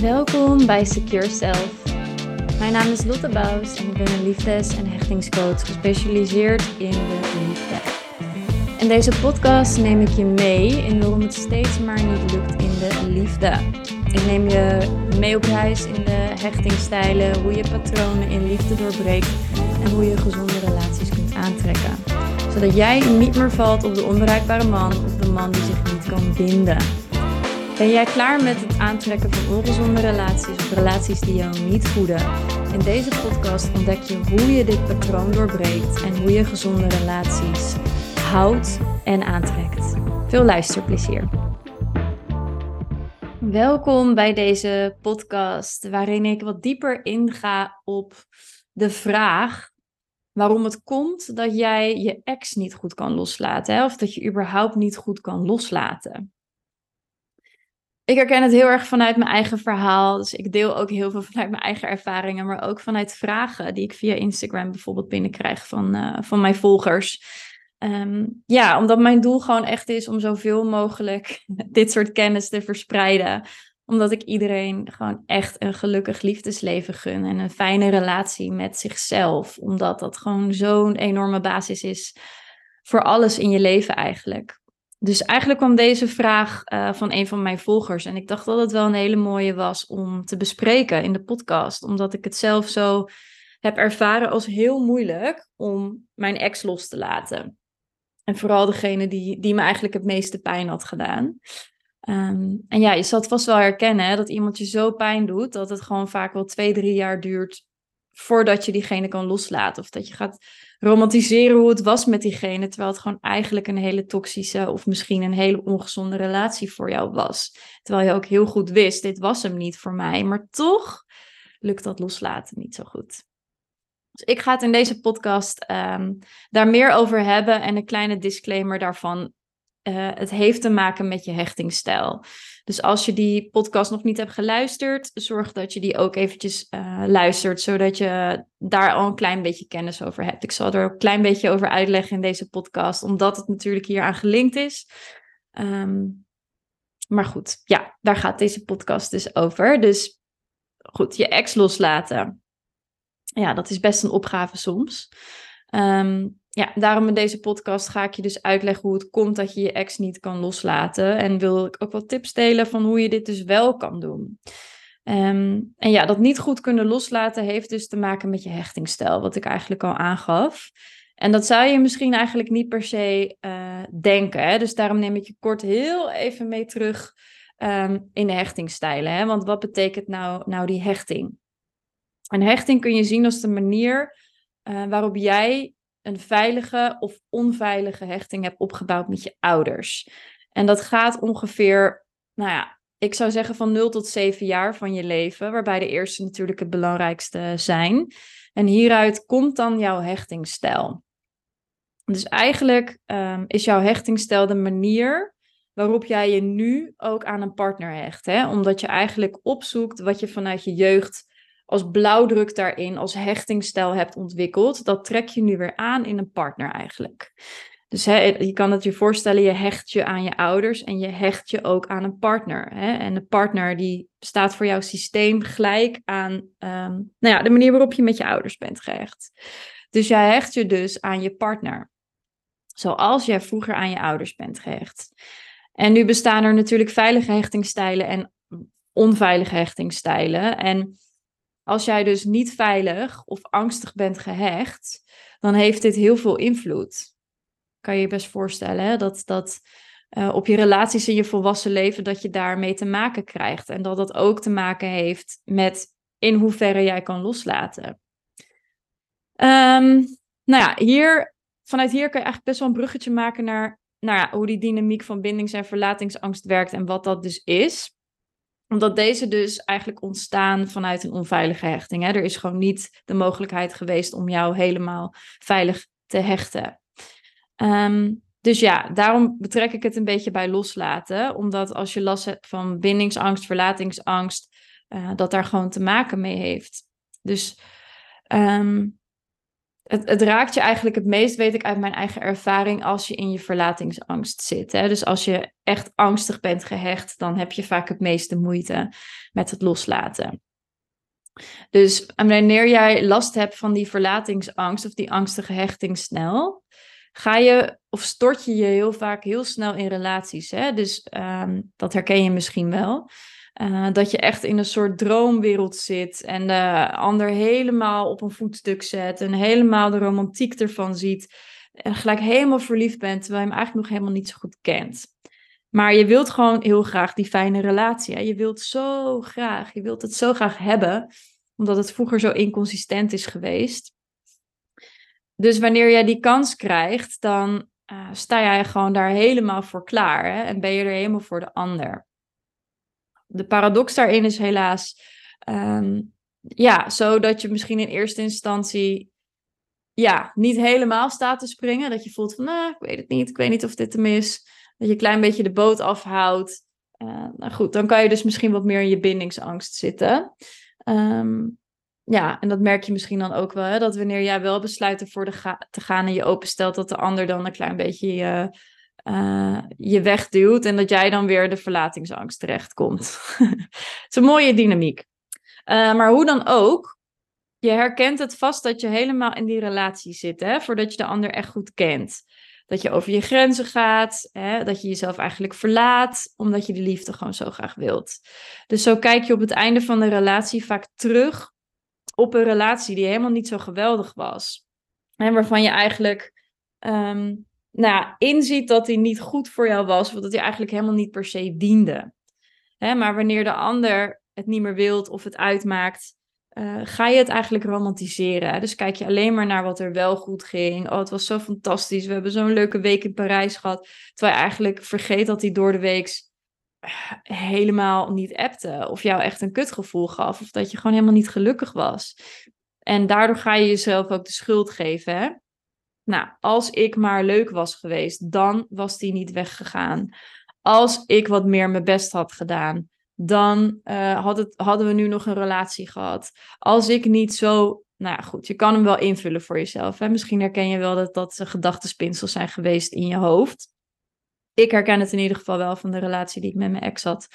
Welkom bij Secure Self. Mijn naam is Lotte Bouws en ik ben een liefdes- en hechtingscoach gespecialiseerd in de liefde. In deze podcast neem ik je mee in waarom het steeds maar niet lukt in de liefde. Ik neem je mee op reis in de hechtingstijlen, hoe je patronen in liefde doorbreekt en hoe je gezonde relaties kunt aantrekken. Zodat jij niet meer valt op de onbereikbare man of de man die zich niet kan binden. Ben jij klaar met het aantrekken van ongezonde relaties of relaties die jou niet voeden? In deze podcast ontdek je hoe je dit patroon doorbreekt en hoe je gezonde relaties houdt en aantrekt. Veel luisterplezier. Welkom bij deze podcast waarin ik wat dieper inga op de vraag waarom het komt dat jij je ex niet goed kan loslaten hè? of dat je überhaupt niet goed kan loslaten ik herken het heel erg vanuit mijn eigen verhaal. Dus ik deel ook heel veel vanuit mijn eigen ervaringen, maar ook vanuit vragen die ik via Instagram bijvoorbeeld binnenkrijg van, uh, van mijn volgers. Ehm, ja, omdat mijn doel gewoon echt is om zoveel mogelijk dit soort kennis te verspreiden. Omdat ik iedereen gewoon echt een gelukkig liefdesleven gun en een fijne relatie met zichzelf. Omdat dat gewoon zo'n enorme basis is voor alles in je leven eigenlijk dus eigenlijk kwam deze vraag uh, van een van mijn volgers. En ik dacht dat het wel een hele mooie was om te bespreken in de podcast. Omdat ik het zelf zo heb ervaren als heel moeilijk om mijn ex los te laten. En vooral degene die, die me eigenlijk het meeste pijn had gedaan. Um, en ja, je zal vast wel herkennen dat iemand je zo pijn doet dat het gewoon vaak wel twee, drie jaar duurt voordat je diegene kan loslaten. Of dat je gaat romantiseren hoe het was met diegene, terwijl het gewoon eigenlijk een hele toxische of misschien een hele ongezonde relatie voor jou was. Terwijl je ook heel goed wist, dit was hem niet voor mij, maar toch lukt dat loslaten niet zo goed. Dus ik ga het in deze podcast um, daar meer over hebben en een kleine disclaimer daarvan. Uh, het heeft te maken met je hechtingsstijl. Dus als je die podcast nog niet hebt geluisterd, zorg dat je die ook eventjes uh, luistert, zodat je daar al een klein beetje kennis over hebt. Ik zal er een klein beetje over uitleggen in deze podcast, omdat het natuurlijk hier aan gelinkt is. Um, maar goed, ja, daar gaat deze podcast dus over. Dus goed, je ex loslaten. Ja, dat is best een opgave soms. Um, ja, daarom in deze podcast ga ik je dus uitleggen hoe het komt dat je je ex niet kan loslaten. En wil ik ook wat tips delen van hoe je dit dus wel kan doen. Um, en ja, dat niet goed kunnen loslaten heeft dus te maken met je hechtingsstijl, wat ik eigenlijk al aangaf. En dat zou je misschien eigenlijk niet per se uh, denken. Hè? Dus daarom neem ik je kort heel even mee terug um, in de hechtingsstijlen. Hè? Want wat betekent nou, nou die hechting? En hechting kun je zien als de manier uh, waarop jij een veilige of onveilige hechting hebt opgebouwd met je ouders. En dat gaat ongeveer, nou ja, ik zou zeggen van 0 tot 7 jaar van je leven, waarbij de eerste natuurlijk het belangrijkste zijn. En hieruit komt dan jouw hechtingsstijl. Dus eigenlijk um, is jouw hechtingsstijl de manier waarop jij je nu ook aan een partner hecht. Hè? Omdat je eigenlijk opzoekt wat je vanuit je jeugd als blauwdruk daarin, als hechtingstijl hebt ontwikkeld, dat trek je nu weer aan in een partner eigenlijk. Dus je kan het je voorstellen, je hecht je aan je ouders en je hecht je ook aan een partner. Hè? En de partner die staat voor jouw systeem gelijk aan um, nou ja, de manier waarop je met je ouders bent gehecht. Dus jij hecht je dus aan je partner. Zoals jij vroeger aan je ouders bent gehecht. En nu bestaan er natuurlijk veilige hechtingstijlen en onveilige hechtingstijlen. En als jij dus niet veilig of angstig bent gehecht, dan heeft dit heel veel invloed. Kan je je best voorstellen hè? dat dat uh, op je relaties in je volwassen leven, dat je daarmee te maken krijgt. En dat dat ook te maken heeft met in hoeverre jij kan loslaten. Um, nou ja, hier, vanuit hier kan je eigenlijk best wel een bruggetje maken naar nou ja, hoe die dynamiek van bindings- en verlatingsangst werkt en wat dat dus is omdat deze dus eigenlijk ontstaan vanuit een onveilige hechting. Hè? Er is gewoon niet de mogelijkheid geweest om jou helemaal veilig te hechten. Um, dus ja, daarom betrek ik het een beetje bij loslaten. Omdat als je last hebt van bindingsangst, verlatingsangst, uh, dat daar gewoon te maken mee heeft. Dus um, het, raakt je eigenlijk het meest, weet ik uit mijn eigen ervaring, als je in je verlatingsangst zit. Hè? Dus als je echt angstig bent gehecht, dan heb je vaak het meeste moeite met het loslaten. Dus wanneer jij last hebt van die verlatingsangst of die angstige hechting snel, ga je of stort je je heel vaak heel snel in relaties. Hè? Dus ehm, dat herken je misschien wel. Uh, dat je echt in een soort droomwereld zit en de ander helemaal op een voetstuk zet en helemaal de romantiek ervan ziet. En gelijk helemaal verliefd bent, terwijl je hem eigenlijk nog helemaal niet zo goed kent. Maar je wilt gewoon heel graag die fijne relatie. Hè? Je wilt zo graag, je wilt het zo graag hebben, omdat het vroeger zo inconsistent is geweest. Dus wanneer jij die kans krijgt, dan uh, sta jij gewoon daar helemaal voor klaar hè? en ben je er helemaal voor de ander. De paradox daarin is helaas, um, ja, zo dat je misschien in eerste instantie ja, niet helemaal staat te springen. Dat je voelt van, nou, ik weet het niet, ik weet niet of dit hem is. Dat je een klein beetje de boot afhoudt. Uh, nou goed, dan kan je dus misschien wat meer in je bindingsangst zitten. Um, ja, en dat merk je misschien dan ook wel, hè, dat wanneer jij wel besluit ervoor te gaan en je openstelt, dat de ander dan een klein beetje je, uh, je wegduwt en dat jij dan weer de verlatingsangst terechtkomt. Het is een mooie dynamiek. Uh, maar hoe dan ook, je herkent het vast dat je helemaal in die relatie zit, hè, voordat je de ander echt goed kent. Dat je over je grenzen gaat, hè, dat je jezelf eigenlijk verlaat, omdat je de liefde gewoon zo graag wilt. Dus zo kijk je op het einde van de relatie vaak terug op een relatie die helemaal niet zo geweldig was. En waarvan je eigenlijk um, nou, inziet dat die niet goed voor jou was, of dat hij eigenlijk helemaal niet per se diende. Hè, maar wanneer de ander het niet meer wilt of het uitmaakt, uh, ga je het eigenlijk romantiseren. Dus kijk je alleen maar naar wat er wel goed ging. Oh, het was zo fantastisch. We hebben zo'n leuke week in Parijs gehad. Terwijl je eigenlijk vergeet dat hij door de week helemaal niet appte. Of jou echt een kutgevoel gaf. Of dat je gewoon helemaal niet gelukkig was. En daardoor ga je jezelf ook de schuld geven. Hè? Nou, als ik maar leuk was geweest, dan was die niet weggegaan. Als ik wat meer mijn best had gedaan, dan het, hadden we nu nog een relatie gehad. Als ik niet zo. Nou ja, goed, je kan hem wel invullen voor jezelf. Hè? Misschien herken je wel dat dat gedachtenspinsels zijn geweest in je hoofd ik herken het in ieder geval wel van de relatie die ik met mijn ex had.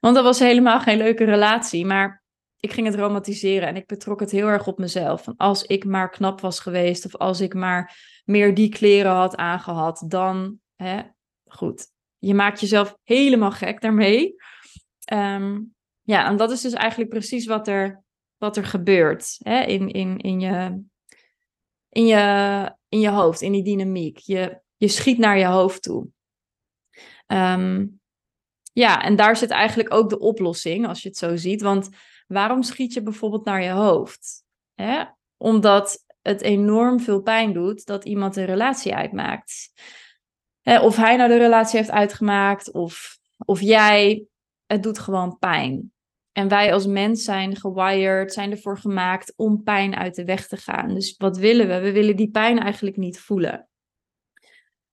Want dat was helemaal geen leuke relatie, maar ik ging het romantiseren en ik betrok het heel erg op mezelf. Van als ik maar knap was geweest of als ik maar meer die kleren had aangehad, dan, hè, goed. Je maakt jezelf helemaal gek daarmee. Ehm, ja, en dat is dus eigenlijk precies wat er, wat er gebeurt hè, in, in, in, je, in, je, in je hoofd, in die dynamiek. Je, je schiet naar je hoofd toe. Um, ja, en daar zit eigenlijk ook de oplossing, als je het zo ziet. Want waarom schiet je bijvoorbeeld naar je hoofd? Hè? Omdat het enorm veel pijn doet dat iemand een relatie uitmaakt. Of hij nou de relatie heeft uitgemaakt, of, of jij. Het doet gewoon pijn. En wij als mens zijn gewired, zijn ervoor gemaakt om pijn uit de weg te gaan. Dus wat willen we? We willen die pijn eigenlijk niet voelen.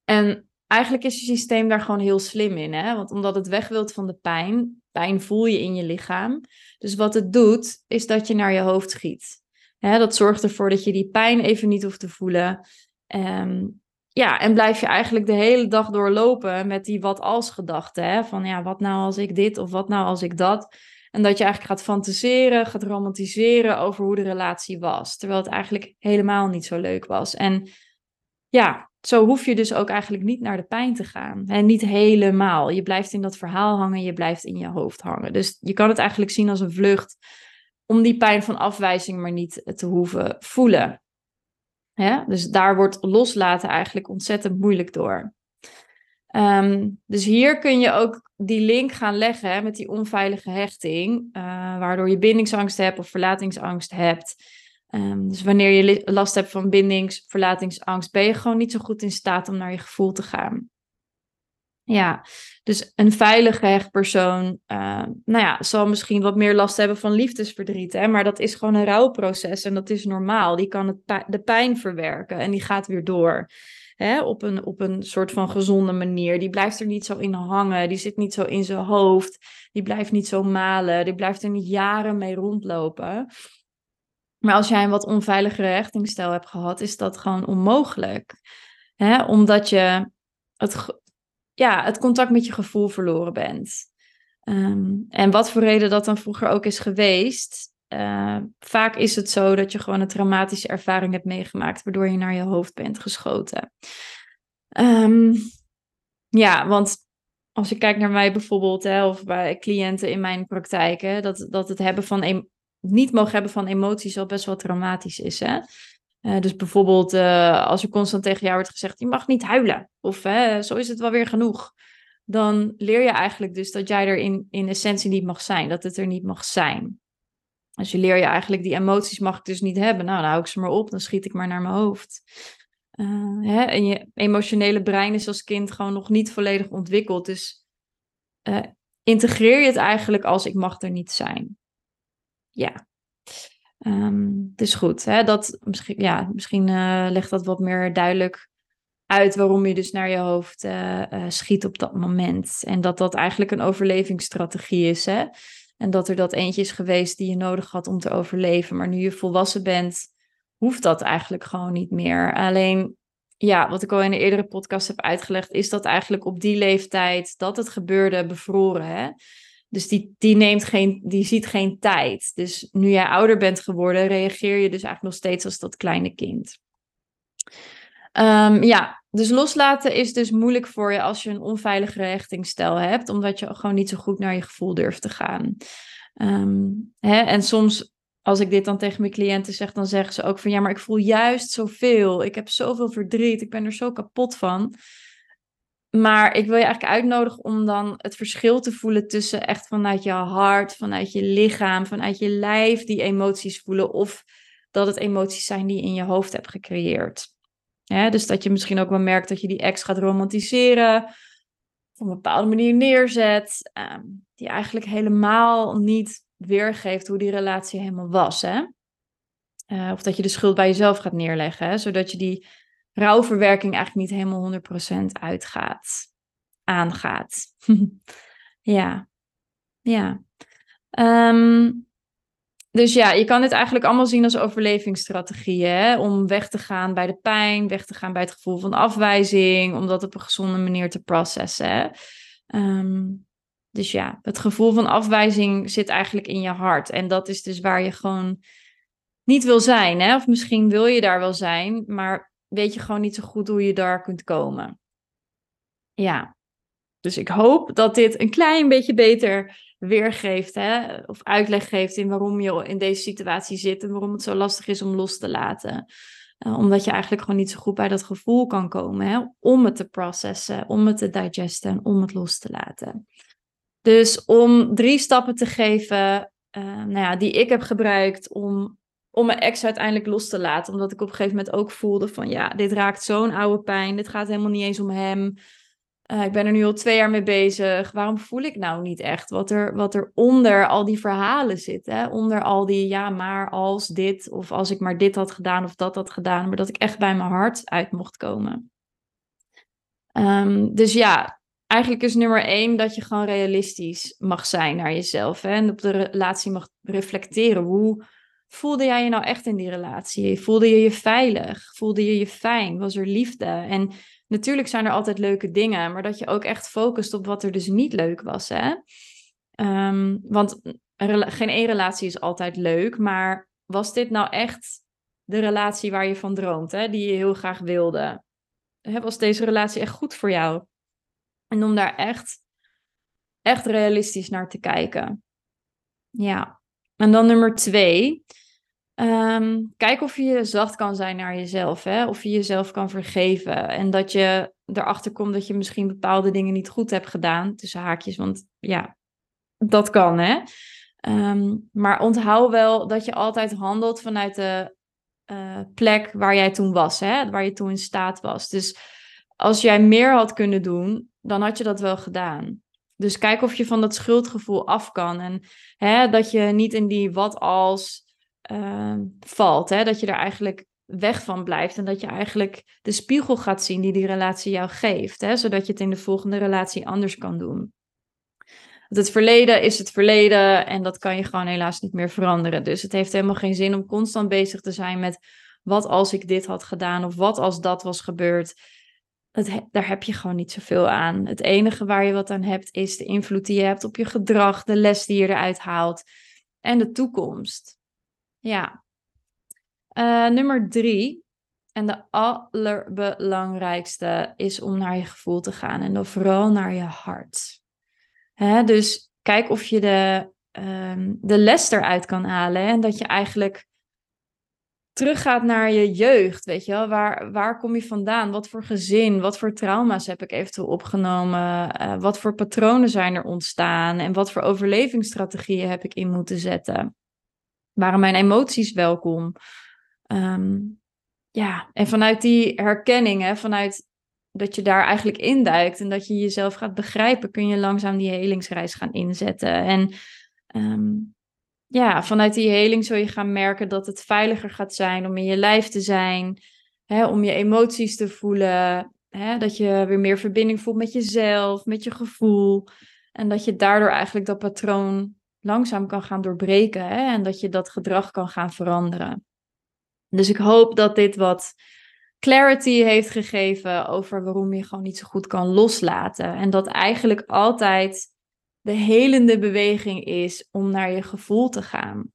En eigenlijk is je systeem daar gewoon heel slim in. Hè? Want omdat het weg wilt van de pijn, pijn voel je in je lichaam. Dus wat het doet, is dat je naar je hoofd schiet. Hè, dat zorgt ervoor dat je die pijn even niet hoeft te voelen. Um, ja, en blijf je eigenlijk de hele dag doorlopen met die wat als gedachte. Van ja, wat nou als ik dit of wat nou als ik dat. En dat je eigenlijk gaat fantaseren, gaat romantiseren over hoe de relatie was. Terwijl het eigenlijk helemaal niet zo leuk was. En ja, zo hoef je dus ook eigenlijk niet naar de pijn te gaan. En niet helemaal. Je blijft in dat verhaal hangen, je blijft in je hoofd hangen. Dus je kan het eigenlijk zien als een vlucht om die pijn van afwijzing maar niet te hoeven voelen. Dus daar wordt loslaten eigenlijk ontzettend moeilijk door. Ehm, dus hier kun je ook die link gaan leggen met die onveilige hechting, uh, waardoor je bindingsangst hebt of verlatingsangst hebt. Um, dus wanneer je last hebt van bindings, verlatingsangst, ben je gewoon niet zo goed in staat om naar je gevoel te gaan. Ja, dus een veilige hechtpersoon, uh, nou ja, zal misschien wat meer last hebben van liefdesverdriet, hè? maar dat is gewoon een rouwproces en dat is normaal. Die kan het de pijn verwerken en die gaat weer door. Hè? Op, een, op een soort van gezonde manier. Die blijft er niet zo in hangen, die zit niet zo in zijn hoofd, die blijft niet zo malen, die blijft er niet jaren mee rondlopen. Maar als jij een wat onveiligere hechtingsstijl hebt gehad, is dat gewoon onmogelijk. Hè? Omdat je het, ja, het contact met je gevoel verloren bent. Ehm, en wat voor reden dat dan vroeger ook is geweest. Uh, vaak is het zo dat je gewoon een traumatische ervaring hebt meegemaakt, waardoor je naar je hoofd bent geschoten. Um, ja, want als je kijkt naar mij bijvoorbeeld, hè, of bij cliënten in mijn praktijk, hè, dat, dat het hebben van niet mogen hebben van emoties al best wel traumatisch is. Hè? Uh, dus bijvoorbeeld uh, als er constant tegen jou wordt gezegd, je mag niet huilen. Of zo is het wel weer genoeg. Dan leer je eigenlijk dus dat jij er in, in essentie niet mag zijn. Dat het er niet mag zijn. Dus je leer je eigenlijk, die emoties mag ik dus niet hebben. Nou, dan hou ik ze maar op, dan schiet ik maar naar mijn hoofd. Uh, hè? En je emotionele brein is als kind gewoon nog niet volledig ontwikkeld. Dus integreer je het eigenlijk als ik mag er niet zijn. Ja. Um, dus goed, hè, dat, misschien, ja, misschien uh, legt dat wat meer duidelijk uit waarom je dus naar je hoofd uh, uh, schiet op dat moment. En dat dat eigenlijk een overlevingsstrategie is. Hè? En dat er dat eentje is geweest die je nodig had om te overleven. Maar nu je volwassen bent, hoeft dat eigenlijk gewoon niet meer. Alleen, ja, wat ik al in een eerdere podcast heb uitgelegd, is dat eigenlijk op die leeftijd dat het gebeurde bevroren. Hè? Dus die, die, neemt geen, die ziet geen tijd. Dus nu jij ouder bent geworden, reageer je dus eigenlijk nog steeds als dat kleine kind. Um, ja, dus loslaten is dus moeilijk voor je als je een onveilige hechtingsstijl hebt, omdat je gewoon niet zo goed naar je gevoel durft te gaan. Um, hè? En soms, als ik dit dan tegen mijn cliënten zeg, dan zeggen ze ook van ja, maar ik voel juist zoveel. Ik heb zoveel verdriet, ik ben er zo kapot van. Maar ik wil je eigenlijk uitnodigen om dan het verschil te voelen tussen echt vanuit je hart, vanuit je lichaam, vanuit je lijf die emoties voelen. Of dat het emoties zijn die je in je hoofd hebt gecreëerd. dus dat je misschien ook wel merkt dat je die ex gaat romantiseren. Op een bepaalde manier neerzet. Ehm, die eigenlijk helemaal niet weergeeft hoe die relatie helemaal was. Hè? Uh, of dat je de schuld bij jezelf gaat neerleggen. Hè? Zodat je die rouwverwerking eigenlijk niet helemaal 100% uitgaat, aangaat. ja, ja. Ehm, dus ja, je kan dit eigenlijk allemaal zien als overlevingsstrategieën. Hè? Om weg te gaan bij de pijn, weg te gaan bij het gevoel van afwijzing, om dat op een gezonde manier te processen. Um, dus ja, het gevoel van afwijzing zit eigenlijk in je hart. En dat is dus waar je gewoon niet wil zijn. Hè? Of misschien wil je daar wel zijn, maar weet je gewoon niet zo goed hoe je daar kunt komen. Ja, dus ik hoop dat dit een klein beetje beter weergeeft, hè, of uitleg geeft in waarom je in deze situatie zit en waarom het zo lastig is om los te laten. Uh, omdat je eigenlijk gewoon niet zo goed bij dat gevoel kan komen, hè, om het te processen, om het te digesten en om het los te laten. Dus om drie stappen te geven, uh, nou ja, die ik heb gebruikt om om mijn ex uiteindelijk los te laten. Omdat ik op een gegeven moment ook voelde van ja, dit raakt zo'n oude pijn. Dit gaat helemaal niet eens om hem. Uh, ik ben er nu al twee jaar mee bezig. Waarom voel ik nou niet echt wat er, wat er onder al die verhalen zit? Hè? Onder al die ja, maar als dit of als ik maar dit had gedaan of dat had gedaan. Maar dat ik echt bij mijn hart uit mocht komen. Um, dus ja, eigenlijk is nummer één dat je gewoon realistisch mag zijn naar jezelf. Hè? En op de relatie mag reflecteren. Hoe Voelde jij je nou echt in die relatie? Voelde je je veilig? Voelde je je fijn? Was er liefde? En natuurlijk zijn er altijd leuke dingen, maar dat je ook echt focust op wat er dus niet leuk was. Hè? Ehm, want geen één relatie is altijd leuk, maar was dit nou echt de relatie waar je van droomt, hè? die je heel graag wilde? Was deze relatie echt goed voor jou? En om daar echt, echt realistisch naar te kijken. Ja. En dan nummer twee. Um, kijk of je zacht kan zijn naar jezelf. Hè? Of je jezelf kan vergeven. En dat je erachter komt dat je misschien bepaalde dingen niet goed hebt gedaan. Tussen haakjes, want ja, dat kan hè. Um, maar onthoud wel dat je altijd handelt vanuit de uh, plek waar jij toen was. Hè? Waar je toen in staat was. Dus als jij meer had kunnen doen, dan had je dat wel gedaan. Dus kijk of je van dat schuldgevoel af kan. En hè, dat je niet in die wat als uh, valt. Hè? Dat je er eigenlijk weg van blijft. En dat je eigenlijk de spiegel gaat zien die die relatie jou geeft. Hè? Zodat je het in de volgende relatie anders kan doen. het verleden is het verleden en dat kan je gewoon helaas niet meer veranderen. Dus het heeft helemaal geen zin om constant bezig te zijn met wat als ik dit had gedaan of wat als dat was gebeurd. Daar heb je gewoon niet zoveel aan. Het enige waar je wat aan hebt is de invloed die je hebt op je gedrag, de les die je eruit haalt en de toekomst. Ja. Uh, nummer drie, en de allerbelangrijkste is om naar je gevoel te gaan en dan vooral naar je hart. Hè, dus kijk of je de, um, de les eruit kan halen en dat je eigenlijk teruggaat naar je jeugd, weet je wel. Waar, waar kom je vandaan? Wat voor gezin? Wat voor trauma's heb ik eventueel opgenomen? Uh, wat voor patronen zijn er ontstaan? En wat voor overlevingsstrategieën heb ik in moeten zetten? Waren mijn emoties welkom? Um, ja, en vanuit die herkenning, hè, vanuit dat je daar eigenlijk induikt en dat je jezelf gaat begrijpen, kun je langzaam die helingsreis gaan inzetten. En um, ja, vanuit die heling zul je gaan merken dat het veiliger gaat zijn om in je lijf te zijn, hè, om je emoties te voelen, hè, dat je weer meer verbinding voelt met jezelf, met je gevoel. En dat je daardoor eigenlijk dat patroon langzaam kan gaan doorbreken hè, en dat je dat gedrag kan gaan veranderen. Dus ik hoop dat dit wat clarity heeft gegeven over waarom je gewoon niet zo goed kan loslaten. En dat eigenlijk altijd de helende beweging is om naar je gevoel te gaan.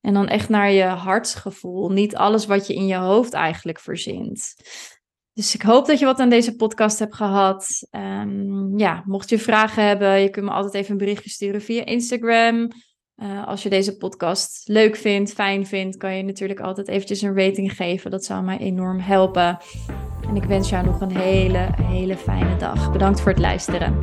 En dan echt naar je hartsgevoel. Niet alles wat je in je hoofd eigenlijk verzint. Dus ik hoop dat je wat aan deze podcast hebt gehad. Um, ja, mocht je vragen hebben, je kunt me altijd even een berichtje sturen via Instagram. Uh, als je deze podcast leuk vindt, fijn vindt, kan je natuurlijk altijd eventjes een rating geven. Dat zou mij enorm helpen. En ik wens jou nog een hele, hele fijne dag. Bedankt voor het luisteren.